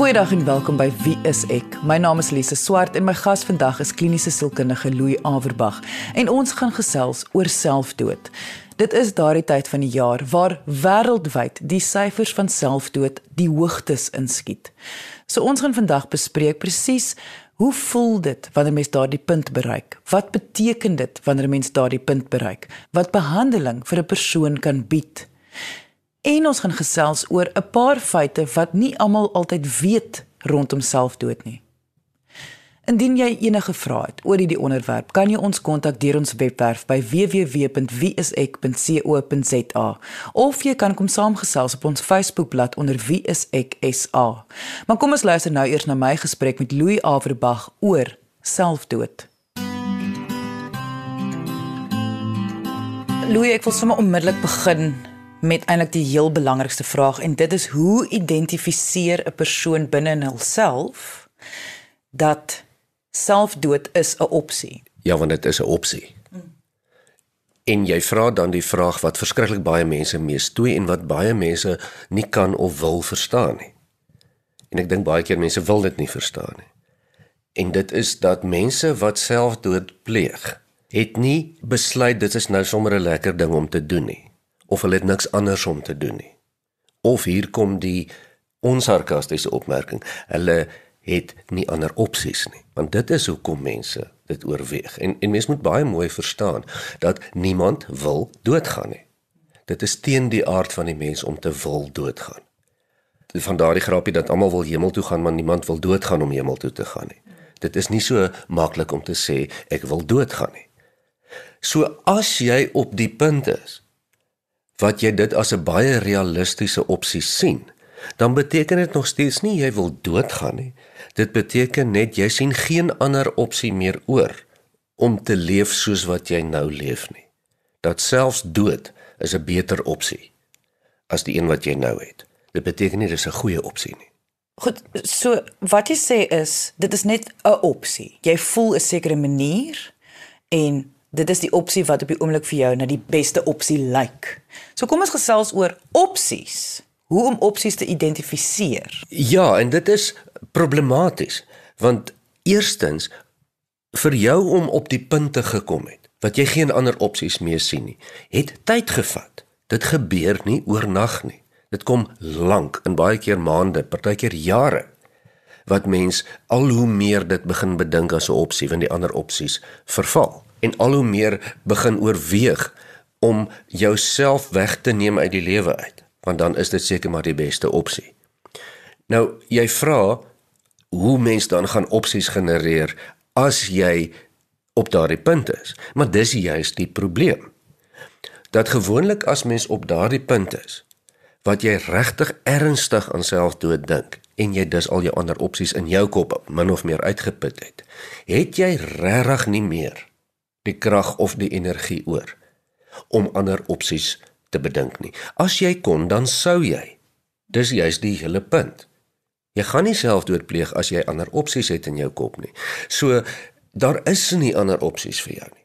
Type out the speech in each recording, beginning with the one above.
Goeiedag en welkom by Wie is ek? My naam is Lise Swart en my gas vandag is kliniese sielkundige Louis Averbag en ons gaan gesels oor selfdood. Dit is daardie tyd van die jaar waar wêreldwyd die syfers van selfdood die hoogtes inskiet. So ons gaan vandag bespreek presies hoe voel dit wanneer mens daardie punt bereik? Wat beteken dit wanneer mens daardie punt bereik? Wat behandeling vir 'n persoon kan bied? En ons gaan gesels oor 'n paar feite wat nie almal altyd weet rondom selfdood nie. Indien jy enige vrae het oor hierdie onderwerp, kan jy ons kontak deur ons webwerf by www.wieisek.co.za of jy kan kom saamgesels op ons Facebookblad onder wieiseksa. Maar kom ons luister nou eers na my gesprek met Louis Averbag oor selfdood. Louis, ek wil sommer onmiddellik begin met eintlik die heel belangrikste vraag en dit is hoe identifiseer 'n persoon binne in homself dat selfdood is 'n opsie? Ja, want dit is 'n opsie. Hmm. En jy vra dan die vraag wat verskriklik baie mense meestoei en wat baie mense nie kan of wil verstaan nie. En ek dink baie keer mense wil dit nie verstaan nie. En dit is dat mense wat selfdood pleeg, het nie besluit dit is nou sommer 'n lekker ding om te doen nie of hulle het niks anders om te doen nie. Of hier kom die onsarkastiese opmerking. Hulle het nie ander opsies nie. Want dit is hoekom mense dit oorweeg. En en mense moet baie mooi verstaan dat niemand wil doodgaan nie. Dit is teen die aard van die mens om te wil doodgaan. Van daardie grapie dat almal wil hemel toe gaan, maar niemand wil doodgaan om hemel toe te gaan nie. Dit is nie so maklik om te sê ek wil doodgaan nie. So as jy op die punt is wat jy dit as 'n baie realistiese opsie sien, dan beteken dit nog steeds nie jy wil doodgaan nie. Dit beteken net jy sien geen ander opsie meer oor om te leef soos wat jy nou leef nie. Dat selfs dood is 'n beter opsie as die een wat jy nou het. Dit beteken nie dis 'n goeie opsie nie. Goed, so wat jy sê is dit is net 'n opsie. Jy voel 'n sekere manier en dit is die opsie wat op die oomblik vir jou na die beste opsie lyk. So kom ons gesels oor opsies. Hoe om opsies te identifiseer? Ja, en dit is problematies want eerstens vir jou om op die punt te gekom het wat jy geen ander opsies meer sien nie, het tyd gevat. Dit gebeur nie oornag nie. Dit kom lank, in baie keer maande, partykeer jare wat mens al hoe meer dit begin bedink as 'n opsie want die ander opsies verval en al hoe meer begin oorweeg om jouself weg te neem uit die lewe uit want dan is dit seker maar die beste opsie. Nou jy vra hoe mens dan gaan opsies genereer as jy op daardie punt is. Maar dis juist die probleem. Dat gewoonlik as mens op daardie punt is wat jy regtig ernstig aan selfdood dink en jy dus al jou ander opsies in jou kop min of meer uitgeput het, het jy regtig nie meer die krag of die energie oor om ander opsies te bedink nie. As jy kon, dan sou jy. Dis juist die hele punt. Jy gaan nie selfdood pleeg as jy ander opsies het in jou kop nie. So daar is nie ander opsies vir jou nie.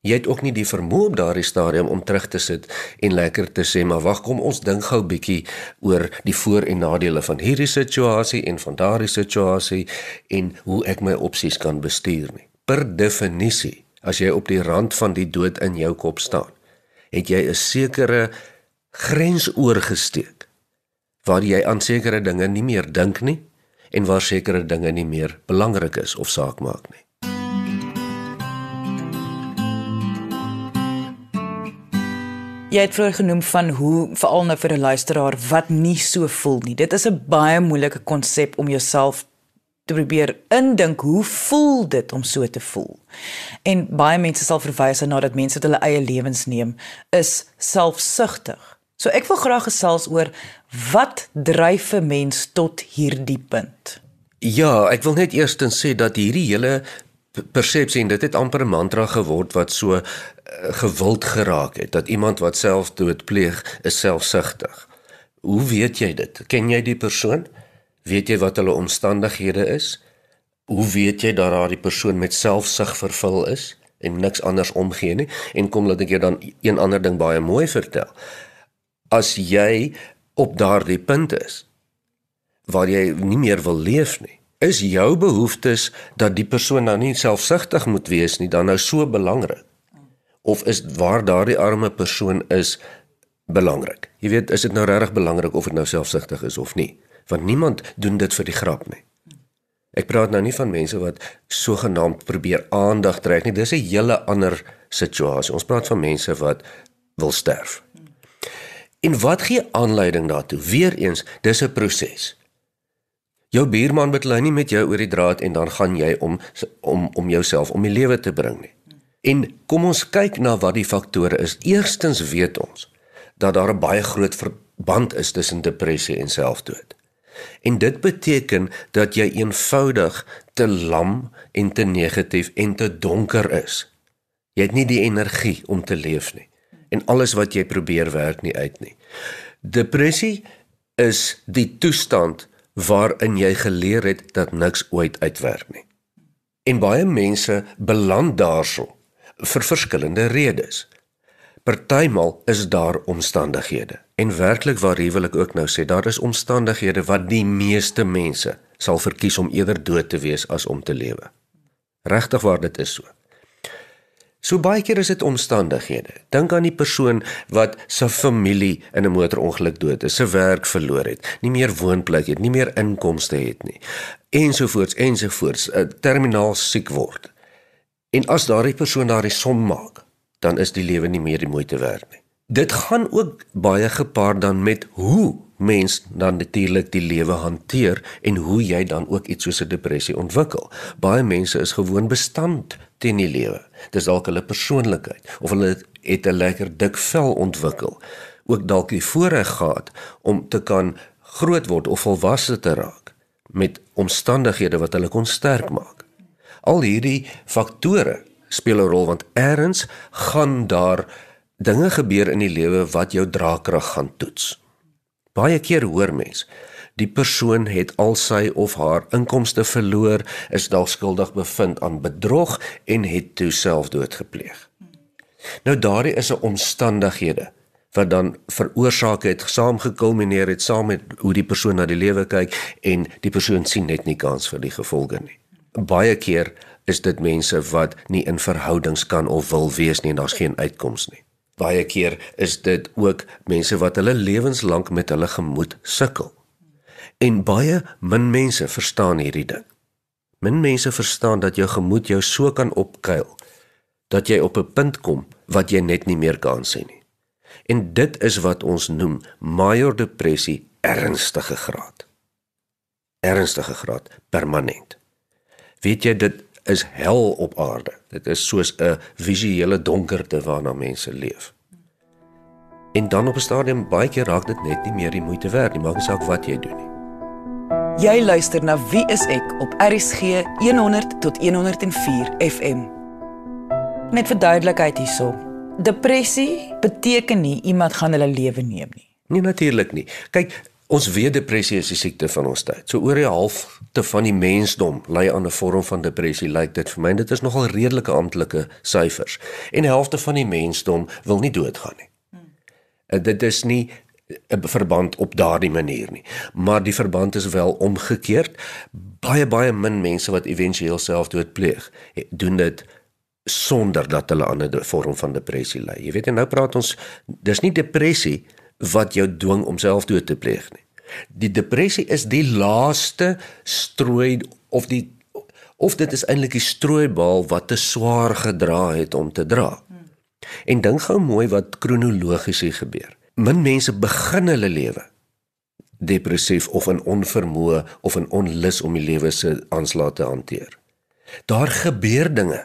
Jy het ook nie die vermoë op daardie stadium om terug te sit en lekker te sê maar wag kom ons dink gou bietjie oor die voor en nadele van hierdie situasie en van daardie situasie en hoe ek my opsies kan bestuur nie. Per definisie as jy op die rand van die dood in jou kop staan, het jy 'n sekere grens oorgesteek waar jy aan sekere dinge nie meer dink nie en waar sekere dinge nie meer belangrik is of saak maak nie. Jy het vroeër genoem van hoe veral nou vir 'n luisteraar wat nie so voel nie. Dit is 'n baie moeilike konsep om jouself te probeer indink hoe voel dit om so te voel. En baie mense sal verwys na dat mense hulle eie lewens neem is selfsugtig. So ek wil graag gesels oor wat dryf 'n mens tot hierdie punt. Ja, ek wil net eerstens sê dat hierdie hele persepsie en dit het amper 'n mantra geword wat so uh, gewild geraak het dat iemand wat selfdood pleeg is selfsugtig. Hoe weet jy dit? Ken jy die persoon? Weet jy wat hulle omstandighede is? Hoe weet jy dat daardie persoon met selfsug vervul is en niks anders omgee nie? En kom laat ek jou dan een ander ding baie mooi vertel. As jy op daardie punt is, waar jy nie meer wil leef nie. Is jou behoeftes dat die persoon nou nie selfsugtig moet wees nie dan nou so belangrik? Of is waar daardie arme persoon is belangrik? Jy weet, is dit nou regtig belangrik of dit nou selfsugtig is of nie? Want niemand doen dit vir die grap nie. Ek praat nou nie van mense wat sogenaamd probeer aandag trek nie. Dis 'n hele ander situasie. Ons praat van mense wat wil sterf. En wat gee aanleiding daartoe? Weereens, dis 'n proses. Jou buurman beklei nie met jou oor die draad en dan gaan jy om om om jouself om die lewe te bring nie. En kom ons kyk na wat die faktore is. Eerstens weet ons dat daar 'n baie groot verband is tussen depressie en selfdood. En dit beteken dat jy eenvoudig te lam en te negatief en te donker is. Jy het nie die energie om te leef nie. En alles wat jy probeer werk nie uit nie. Depressie is die toestand waarin jy geleer het dat niks ooit uitwerk nie. En baie mense beland daarso vir verskillende redes. Partymal is daar omstandighede en werklik waar ek ook nou sê daar is omstandighede wat die meeste mense sal verkies om eerder dood te wees as om te lewe. Regtig waar dit is so. So baie keer is dit omstandighede. Dink aan die persoon wat sy familie in 'n motorongeluk dood is, sy werk verloor het, nie meer woonplek het, nie meer inkomste het nie, ensovoorts ensovoorts, 'n terminaal siek word. En as daardie persoon daardie som maak, dan is die lewe nie meer die moeite werd nie. Dit gaan ook baie gepaard dan met hoe mens dan natuurlik die lewe hanteer en hoe jy dan ook iets soos 'n depressie ontwikkel. Baie mense is gewoon bestand teen die lewe. Dis dalk hulle persoonlikheid of hulle het 'n lekker dik vel ontwikkel. Ook dalk die voorreg gehad om te kan groot word of volwasse te raak met omstandighede wat hulle kon sterk maak. Al hierdie faktore speel 'n rol want eers gaan daar dinge gebeur in die lewe wat jou draagkrag gaan toets. Baie keer hoor mens die persoon het al sy of haar inkomste verloor, is dalk skuldig bevind aan bedrog en het toe selfdood gepleeg. Nou daardie is 'n omstandighede wat dan veroorsaak het saamgekulmineer het saam met hoe die persoon na die lewe kyk en die persoon sien net nie kans vir die gevolge nie. Baie keer is dit mense wat nie in verhoudings kan of wil wees nie en daar's geen uitkoms nie. Baie keer is dit ook mense wat hulle lewenslank met hulle gemoed sukkel. En baie min mense verstaan hierdie ding. Min mense verstaan dat jou gemoed jou so kan opkuil dat jy op 'n punt kom wat jy net nie meer kan sien nie. En dit is wat ons noem major depressie ernstige graad. Ernstige graad permanent. Weet jy dit is hel op aarde. Dit is soos 'n visuele donkerte waarna mense leef. En dan op 'n stadium baie keer raak dit net nie meer die moeite werd nie, maak nie saak wat jy doen nie. Jy luister na Wie is ek op RSG 100 tot 104 FM. Net vir duidelikheid hierso. Depressie beteken nie iemand gaan hulle lewe neem nie. Nee natuurlik nie. Kyk, Ons weet depressie is 'n siekte van ons tyd. So oor die halfte van die mensdom ly aan 'n vorm van depressie, lyk dit vir my. Dit is nogal redelike amptelike syfers. En die helfte van die mensdom wil nie doodgaan nie. Hmm. Dit is nie 'n verband op daardie manier nie. Maar die verband is wel omgekeerd. Baie baie min mense wat éventueel selfdood pleeg, doen dit sonder dat hulle aan 'n vorm van depressie ly. Jy weet en nou praat ons dis nie depressie wat jou dwing om selfdood te pleeg nie. Die depressie is die laaste strooi of die of dit is eintlik die strooibal wat te swaar gedra het om te dra. En dink gou mooi wat kronologies hier gebeur. Min mense begin hulle lewe depressief of in onvermoë of in onlus om die lewe se aanslae te hanteer. Daar gebeur dinge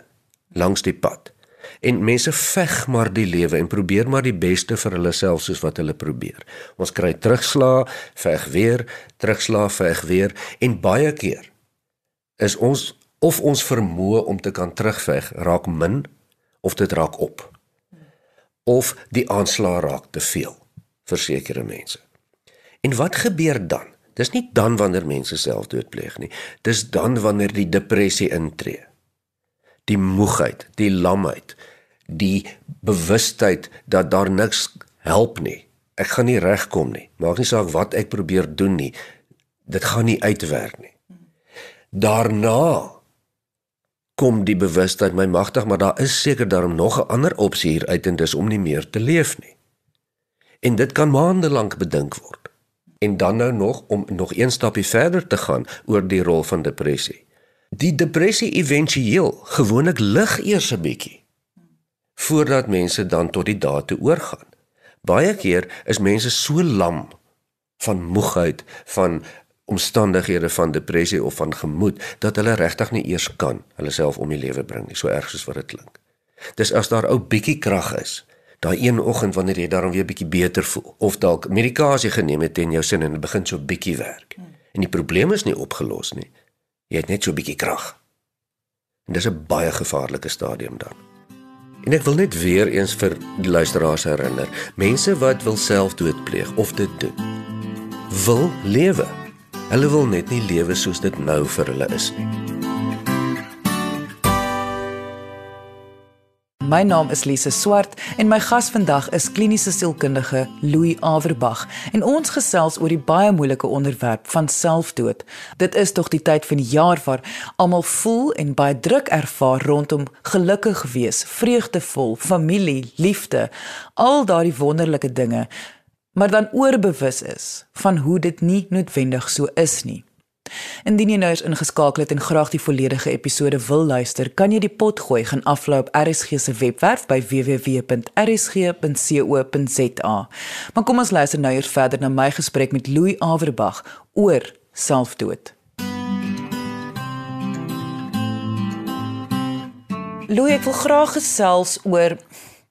langs die pad En mense veg maar die lewe en probeer maar die beste vir hulle self soos wat hulle probeer. Ons kry terugslag, veg weer, terugslag, veg weer en baie keer is ons of ons vermoë om te kan terugveg raak min of dit raak op. Of die aanslag raak te veel vir sekere mense. En wat gebeur dan? Dis nie dan wanneer mense selfdood pleeg nie. Dis dan wanneer die depressie intree die moegheid, die lamheid, die bewustheid dat daar niks help nie. Ek gaan nie regkom nie. Maak nie saak wat ek probeer doen nie. Dit gaan nie uitwerk nie. Daarna kom die bewustheid my magtig, maar daar is seker daarom nog 'n ander opsie hier uit en dis om nie meer te leef nie. En dit kan maande lank bedink word. En dan nou nog om nog een stapie verder te gaan oor die rol van depressie. Die depressie éventueel gewoonlik lig eers 'n bietjie voordat mense dan tot die daad toe oorgaan. Baie keer is mense so lam van moegheid, van omstandighede van depressie of van gemoed dat hulle regtig nie eers kan hulle self om die lewe bring nie, so erg soos wat dit klink. Dis as daar ou bietjie krag is, daai een oggend wanneer jy daarom weer bietjie beter voel of dalk medikasie geneem het en jou sin en dit begin so bietjie werk. En die probleem is nie opgelos nie. Jy het net so bietjie krag. En dis 'n baie gevaarlike stadium dan. En ek wil net weer eens vir die luisteraars herinner, mense wat wil selfdood pleeg of dit doen, wil lewe. Hulle wil net nie lewe soos dit nou vir hulle is nie. My naam is Lise Swart en my gas vandag is kliniese sielkundige Louis Averbag en ons gesels oor die baie moeilike onderwerp van selfdood. Dit is tog die tyd van die jaar waar almal voel en baie druk ervaar rondom gelukkig wees, vreugdevol, familie, liefde, al daardie wonderlike dinge maar dan oorbewus is van hoe dit nie noodwendig so is nie. Indien jy nou eens ingeskakel het en graag die volledige episode wil luister, kan jy die pot gooi gaan aflaai op RSG se webwerf by www.rsg.co.za. Maar kom ons luister nou eers verder na my gesprek met Louis Averbag oor selfdood. Louis, ek wil graag gesels oor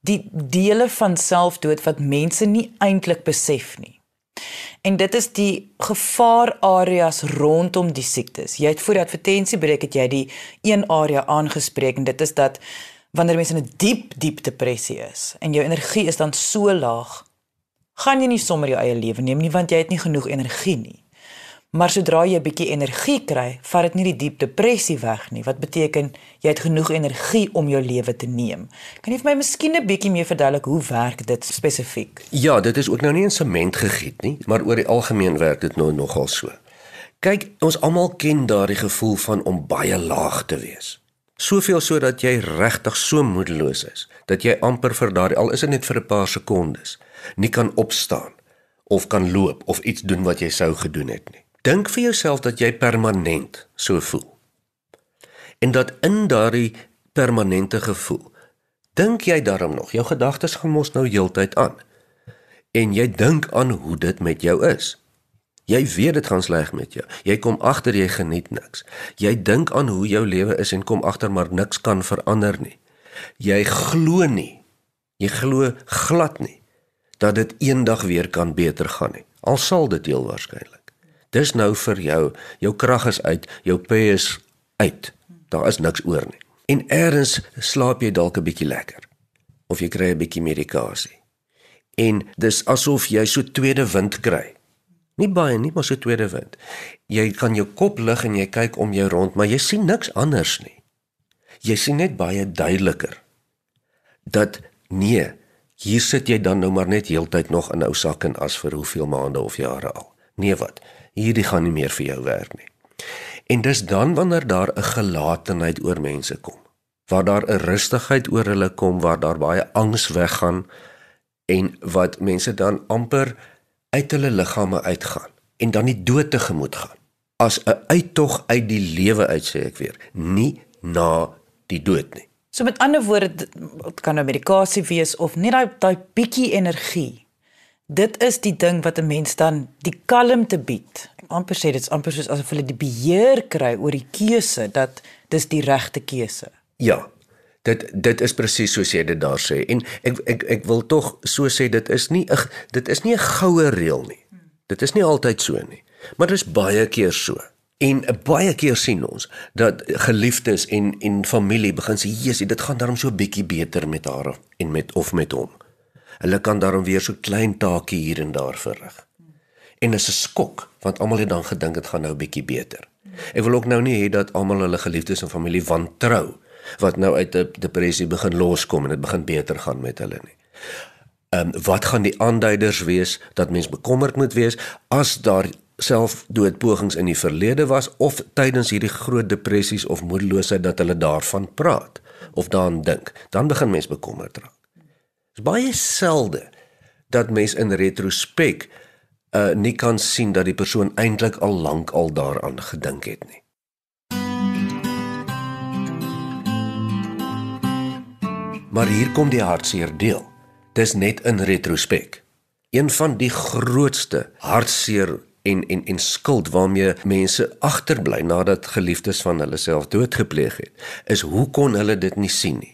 die dele van selfdood wat mense nie eintlik besef nie. En dit is die gevaarareas rondom die siektes. Jy het voor die advertensie breek het jy die een area aangespreek en dit is dat wanneer mense in 'n diep diep depressie is en jou energie is dan so laag, gaan jy nie sommer jou eie lewe neem nie want jy het nie genoeg energie nie. Maar sodra jy 'n bietjie energie kry, vat dit nie die diep depressie weg nie. Wat beteken jy het genoeg energie om jou lewe te neem? Kan jy vir my miskien 'n bietjie meer verduidelik hoe werk dit spesifiek? Ja, dit is ook nou nie in sement gegiet nie, maar oor die algemeen werk dit nou nogal so. Kyk, ons almal ken daardie gevoel van om baie laag te wees. Soveel sodat jy regtig so moedeloos is dat jy amper vir daardie al is dit net vir 'n paar sekondes nie kan opstaan of kan loop of iets doen wat jy sou gedoen het nie. Dink vir jouself dat jy permanent so voel. En dat in daardie permanente gevoel, dink jy daarom nog, jou gedagtes gaan mos nou heeltyd aan. En jy dink aan hoe dit met jou is. Jy weet dit gaan sleg met jou. Jy kom agter jy geniet niks. Jy dink aan hoe jou lewe is en kom agter maar niks kan verander nie. Jy glo nie. Jy glo glad nie dat dit eendag weer kan beter gaan nie. Al sal dit heel waarskynlik. Dis nou vir jou. Jou krag is uit, jou pe is uit. Daar is niks oor nie. En eers slaap jy dalk 'n bietjie lekker. Of jy kry 'n bietjie medikasie. En dis asof jy so tweede wind kry. Nie baie nie, maar so tweede wind. Jy kan jou kop lig en jy kyk om jou rond, maar jy sien niks anders nie. Jy sien net baie duideliker dat nee, hier sit jy dan nou maar net heeltyd nog in ou sak en as vir hoeveel maande of jare al. Nee wat? Hierdie gaan nie meer vir jou werk nie. En dis dan wanneer daar 'n gelatenheid oor mense kom, waar daar 'n rustigheid oor hulle kom, waar daar baie angs weggaan en wat mense dan amper uit hulle liggame uitgaan en dan die dood tegemoet gaan. As 'n uittog uit die lewe uit sê ek weer, nie na die dood nie. So met ander woorde, dit kan nou medikasie wees of net daai daai bietjie energie Dit is die ding wat 'n mens dan die kalmte bied. Amper sê dit's amper soos asof hulle die beheer kry oor die keuse dat dis die regte keuse. Ja. Dit dit is presies soos jy dit daar sê en ek ek ek wil tog so sê dit is nie 'n dit is nie 'n goue reël nie. Dit is nie altyd so nie, maar dit is baie keer so. En baie keer sien ons dat geliefdes en en familie begin sê, "Jesus, dit gaan daarom so bietjie beter met haar en met of met hom." Hulle kan daarom weer so klein taakie hier en daar verrig. En dit is 'n skok want almal het dan gedink dit gaan nou bietjie beter. Ek wil ook nou nie hê dat almal hulle geliefdes en familie wantrou wat nou uit 'n depressie begin loskom en dit begin beter gaan met hulle nie. Ehm um, wat gaan die aanduiders wees dat mens bekommerd moet wees as daar selfdoodpogings in die verlede was of tydens hierdie groot depressies of moedeloosheid dat hulle daarvan praat of daaraan dink, dan begin mens bekommerd raak. Dit is baie selde dat mens in retrospek uh nie kan sien dat die persoon eintlik al lank al daaraan gedink het nie. Maar hier kom die hartseer deel. Dis net in retrospek. Een van die grootste hartseer en en en skuld waarmee mense agterbly nadat geliefdes van hulle self doodgepleeg het, is hoe kon hulle dit nie sien nie?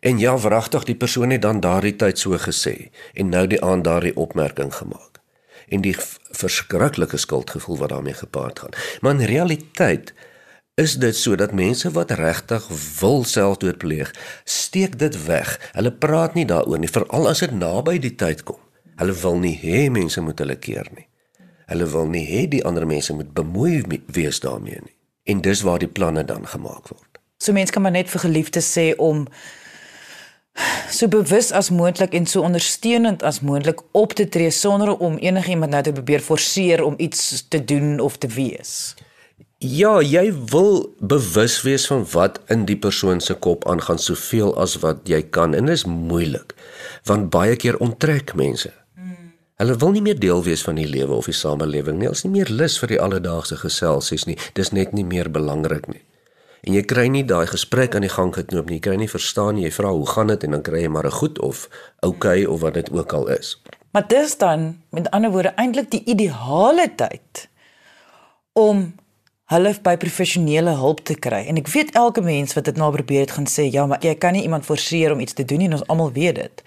En ja, wragtig, die persoon het dan daardie tyd so gesê en nou die aan daardie opmerking gemaak. En die verskriklike skuldgevoel wat daarmee gepaard gaan. Maar in realiteit is dit sodat mense wat regtig wil selfdood pleeg, steek dit weg. Hulle praat nie daaroor nie, veral as dit naby die tyd kom. Hulle wil nie hê mense moet hulle keer nie. Hulle wil nie hê die ander mense moet bemoei wees daarmee nie. En dis waar die planne dan gemaak word. So mense kan maar net vir geliefdes sê om so bewus as moontlik en so ondersteunend as moontlik op te tree sonder om enigiemand nou te probeer forceer om iets te doen of te wees. Ja, jy wil bewus wees van wat in die persoon se kop aangaan soveel as wat jy kan en dit is moeilik want baie keer onttrek mense. Hmm. Hulle wil nie meer deel wees van die lewe of die samelewing nie. Hulle is nie meer lus vir die alledaagse geselsies nie. Dis net nie meer belangrik nie en jy kry nie daai gesprek aan die gang geknoop nie. Jy kry nie verstaan nie. Jy vra hoe gaan dit en dan kry jy maar 'n goed of okay of wat dit ook al is. Maar dis dan met ander woorde eintlik die ideale tyd om hulle by professionele hulp te kry. En ek weet elke mens wat dit nou probeer het gaan sê, ja, maar jy kan nie iemand forceer om iets te doen nie, ons almal weet dit.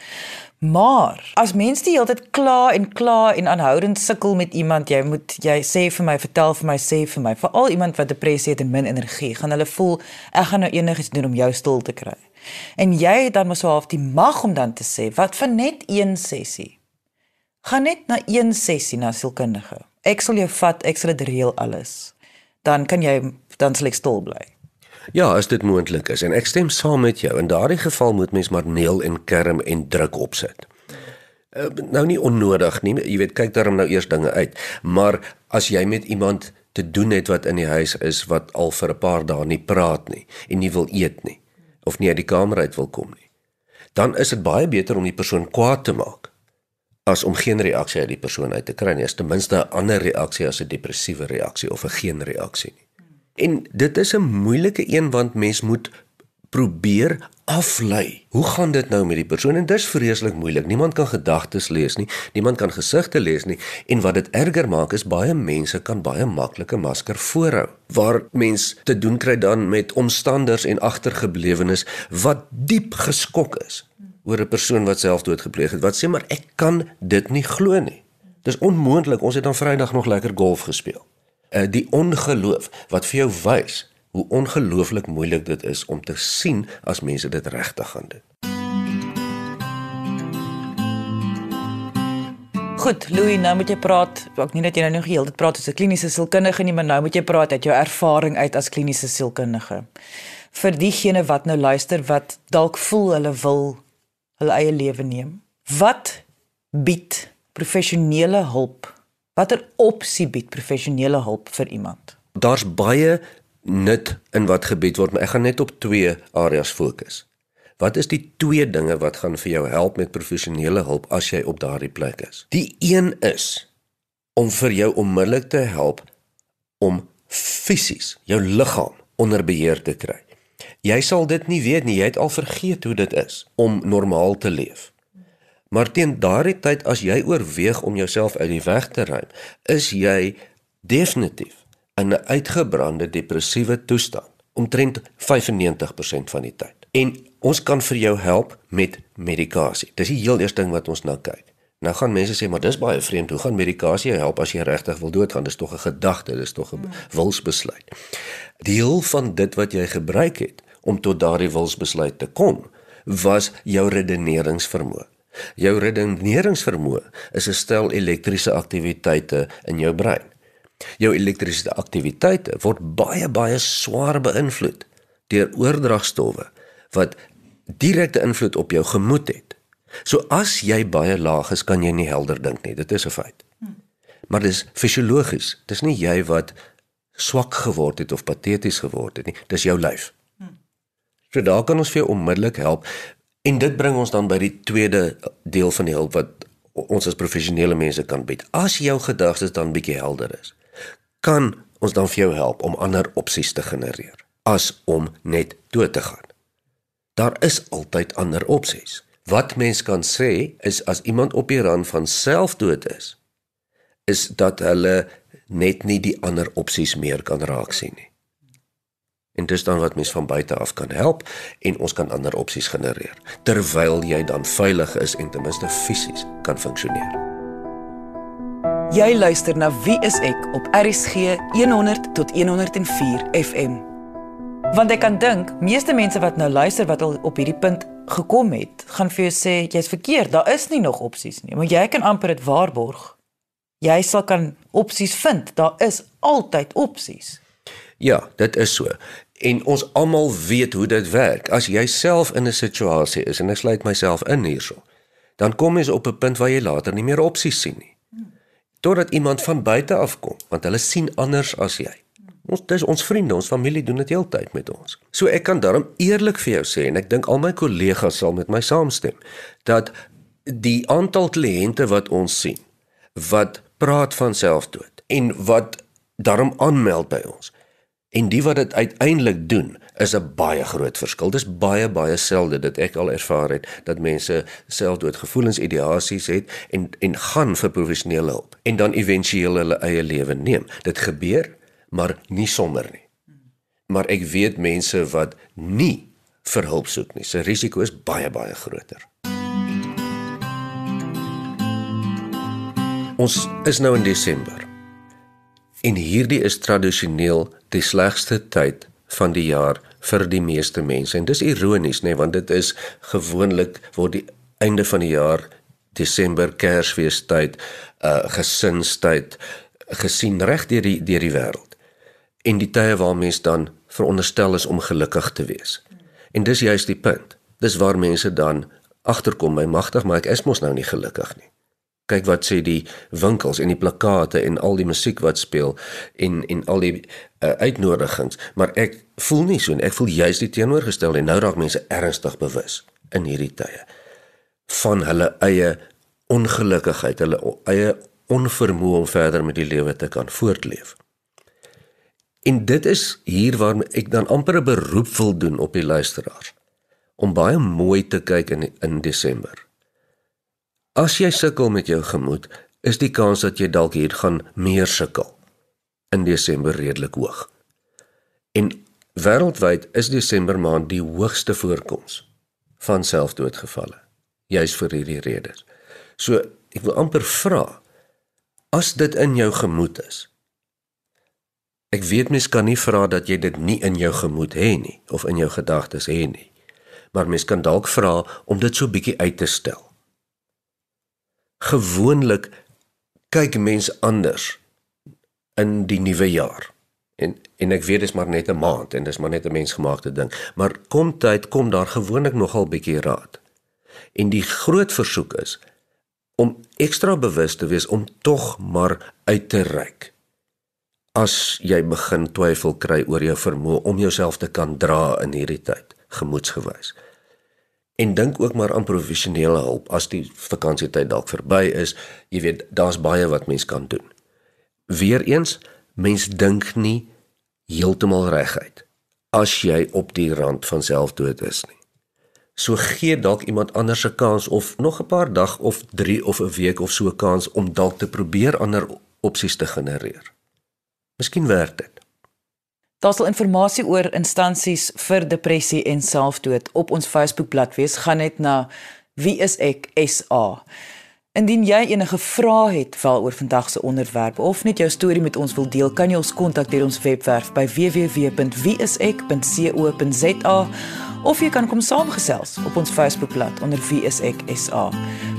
Maar as mense die hele tyd kla en kla en aanhoudend sukkel met iemand, jy moet jy sê vir my, vertel vir my, sê vir my, veral iemand wat depressie het en min energie, gaan hulle voel ek gaan nou enigiets doen om jou stil te kry. En jy het dan mos so half die mag om dan te sê, wat vir net een sessie. Gaan net na een sessie na sielkundige. Ek sal jou vat, ek sal dit reël alles. Dan kan jy dan sal ek stil bly. Ja, as dit moontlik is en ek stem saam met jou. In daardie geval moet mens maar neel en kerm en druk opsit. Uh, nou nie onnodig nie. Jy weet, kyk daarom nou eers dinge uit. Maar as jy met iemand te doen het wat in die huis is wat al vir 'n paar dae nie praat nie en nie wil eet nie of nie uit die kamer uit wil kom nie, dan is dit baie beter om die persoon kwaad te maak as om geen reaksie uit die persoon uit te kry nie. Is ten minste 'n ander reaksie as 'n depressiewe reaksie of 'n geen reaksie nie. En dit is 'n moeilike een want mens moet probeer aflei. Hoe gaan dit nou met die persoon? En dis vreeslik moeilik. Niemand kan gedagtes lees nie. Niemand kan gesigte lees nie. En wat dit erger maak is baie mense kan baie maklike masker voorhou. Waar mens te doen kry dan met omstanders en agtergeblewenes wat diep geskok is oor 'n persoon wat selfdood gepleeg het. Wat sê maar ek kan dit nie glo nie. Dis onmoontlik. Ons het dan Vrydag nog lekker golf gespeel uh, die ongeloof wat vir jou wys hoe ongelooflik moeilik dit is om te sien as mense dit regtig gaan doen. Goed, Louis, nou moet jy praat. Ek nie dat jy nou nog heeltyd praat as 'n kliniese sielkundige nie, maar nou moet jy praat uit jou ervaring uit as kliniese sielkundige. Vir diegene wat nou luister wat dalk voel hulle wil hulle eie lewe neem. Wat bied professionele hulp Watter opsie bied professionele hulp vir iemand? Daar's baie nut in wat gebied word, maar ek gaan net op twee areas fokus. Wat is die twee dinge wat gaan vir jou help met professionele hulp as jy op daardie plek is? Die een is om vir jou onmiddellik te help om fisies jou liggaam onder beheer te kry. Jy sal dit nie weet nie, jy het al vergeet hoe dit is om normaal te leef. Maar teen daardie tyd as jy oorweeg om jouself uit die weg te ruim, is jy definitief in 'n uitgebrande depressiewe toestand omtrent 95% van die tyd. En ons kan vir jou help met medikasie. Dis die heel eerste ding wat ons nou kyk. Nou gaan mense sê maar dis baie vreemd. Hoe gaan medikasie help as jy regtig wil doodgaan? Dis tog 'n gedagte, dis tog 'n wilsbesluit. Deel van dit wat jy gebruik het om tot daardie wilsbesluit te kom, was jou redeneringsvermoë. Jou redeneringsvermoë is 'n stel elektriese aktiwiteite in jou brein. Jou elektriese aktiwiteite word baie baie swaar beïnvloed deur oordragstowwe wat direkte invloed op jou gemoed het. So as jy baie laag is, kan jy nie helder dink nie. Dit is 'n feit. Maar dis fisiologies. Dis nie jy wat swak geword het of pateties geword het nie. Dis jou lyf. So daar kan ons vir jou onmiddellik help. En dit bring ons dan by die tweede deel van die hulp wat ons as professionele mense kan bied. As jou gedagtes dan bietjie helder is, kan ons dan vir jou help om ander opsies te genereer as om net dood te gaan. Daar is altyd ander opsies. Wat mens kan sê is as iemand op die rand van selfdood is, is dat hulle net nie die ander opsies meer kan raak sien nie. En dis dan wat mens van buite af kan help en ons kan ander opsies genereer terwyl jy dan veilig is en ten minste fisies kan funksioneer. Jy luister na Wie is ek op RCG 100 tot 104 FM. Want ek kan dink meeste mense wat nou luister wat al op hierdie punt gekom het, gaan vir jou sê jy's verkeerd, daar is nie nog opsies nie, maar jy kan amper dit waarborg. Jy sal kan opsies vind, daar is altyd opsies. Ja, dit is so. En ons almal weet hoe dit werk. As jy self in 'n situasie is en ek sluit myself in hierso, dan kom jy op 'n punt waar jy later nie meer opsies sien nie. Totdat iemand van buite af kom, want hulle sien anders as jy. Ons dis ons vriende, ons familie doen dit heeltyd met ons. So ek kan daarom eerlik vir jou sê en ek dink al my kollegas sal met my saamstem dat die aantal kliënte wat ons sien wat praat van selfdood en wat daarom aanmeld by ons En die wat dit uiteindelik doen, is 'n baie groot verskil. Dis baie baie selde dat ek al ervaar het dat mense selfdoodgevoelens, ideasies het en en gaan vir professionele hulp en dan éventueel hulle eie lewe neem. Dit gebeur, maar nie sommer nie. Maar ek weet mense wat nie vir hulp soek nie. Se risiko is baie baie groter. Ons is nou in Desember. En hierdie is tradisioneel die slegste tyd van die jaar vir die meeste mense. En dis ironies, nê, nee, want dit is gewoonlik word die einde van die jaar Desember Kersfeestyd, uh gesinstyd gesien reg deur die deur die wêreld. En die tye waar mense dan veronderstel is om gelukkig te wees. En dis juist die punt. Dis waar mense dan agterkom, my magtig, maar ek is mos nou nie gelukkig nie kyk wat sê die winkels en die plakate en al die musiek wat speel en en al die uh, uitnodigings. Maar ek voel nie so en ek voel juist die teenoorgestelde en nou raak mense ernstig bewus in hierdie tye van hulle eie ongelukkigheid hulle eie onvermoë om verder met die lewe te kan voortleef. En dit is hier waar ek dan amper 'n beroep wil doen op die luisteraars om baie mooi te kyk in in Desember As jy sukkel met jou gemoed, is die kans dat jy dalk hier gaan meer sukkel in Desember redelik hoog. En wêreldwyd is Desember maand die hoogste voorkoms van selfdoodgevalle, juis vir hierdie redes. So, ek wil amper vra as dit in jou gemoed is. Ek weet mens kan nie vra dat jy dit nie in jou gemoed hê nie of in jou gedagtes hê nie. Maar mens kan dalk vra om dit so bietjie uit te stel gewoonlik kyk mense anders in die nuwe jaar. En en ek weet dit is maar net 'n maand en dis maar net 'n mensgemaakte ding, maar kom tyd kom daar gewoonlik nogal bietjie raad. En die groot versoek is om ekstra bewus te wees om tog maar uit te reik. As jy begin twyfel kry oor jou vermoë om jouself te kan dra in hierdie tyd, gemoedsgewys. En dink ook maar aan professionele hulp as die vakansietyd dalk verby is. Jy weet, daar's baie wat mens kan doen. Weereens, mens dink nie heeltemal reguit as jy op die rand van selfdood is nie. So gee dalk iemand anders 'n kans of nog 'n paar dag of 3 of 'n week of so 'n kans om dalk te probeer ander opsies te genereer. Miskien werk dit. Daar sal inligting oor instansies vir depressie en selfdood op ons Facebookblad wees. Gaan net na Wie is ek SA. Indien jy enige vrae het oor vandag se onderwerp of net jou storie met ons wil deel, kan jy ons kontak deur ons webwerf by www.wieisek.co.za of jy kan kom saamgesels op ons Facebookblad onder Wie is ek SA.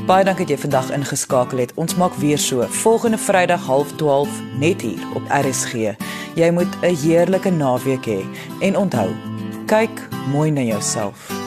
Baie dankie dat jy vandag ingeskakel het. Ons maak weer so volgende Vrydag 12:30 net hier op RSG. Jy moet 'n heerlike naweek hê en onthou, kyk mooi na jouself.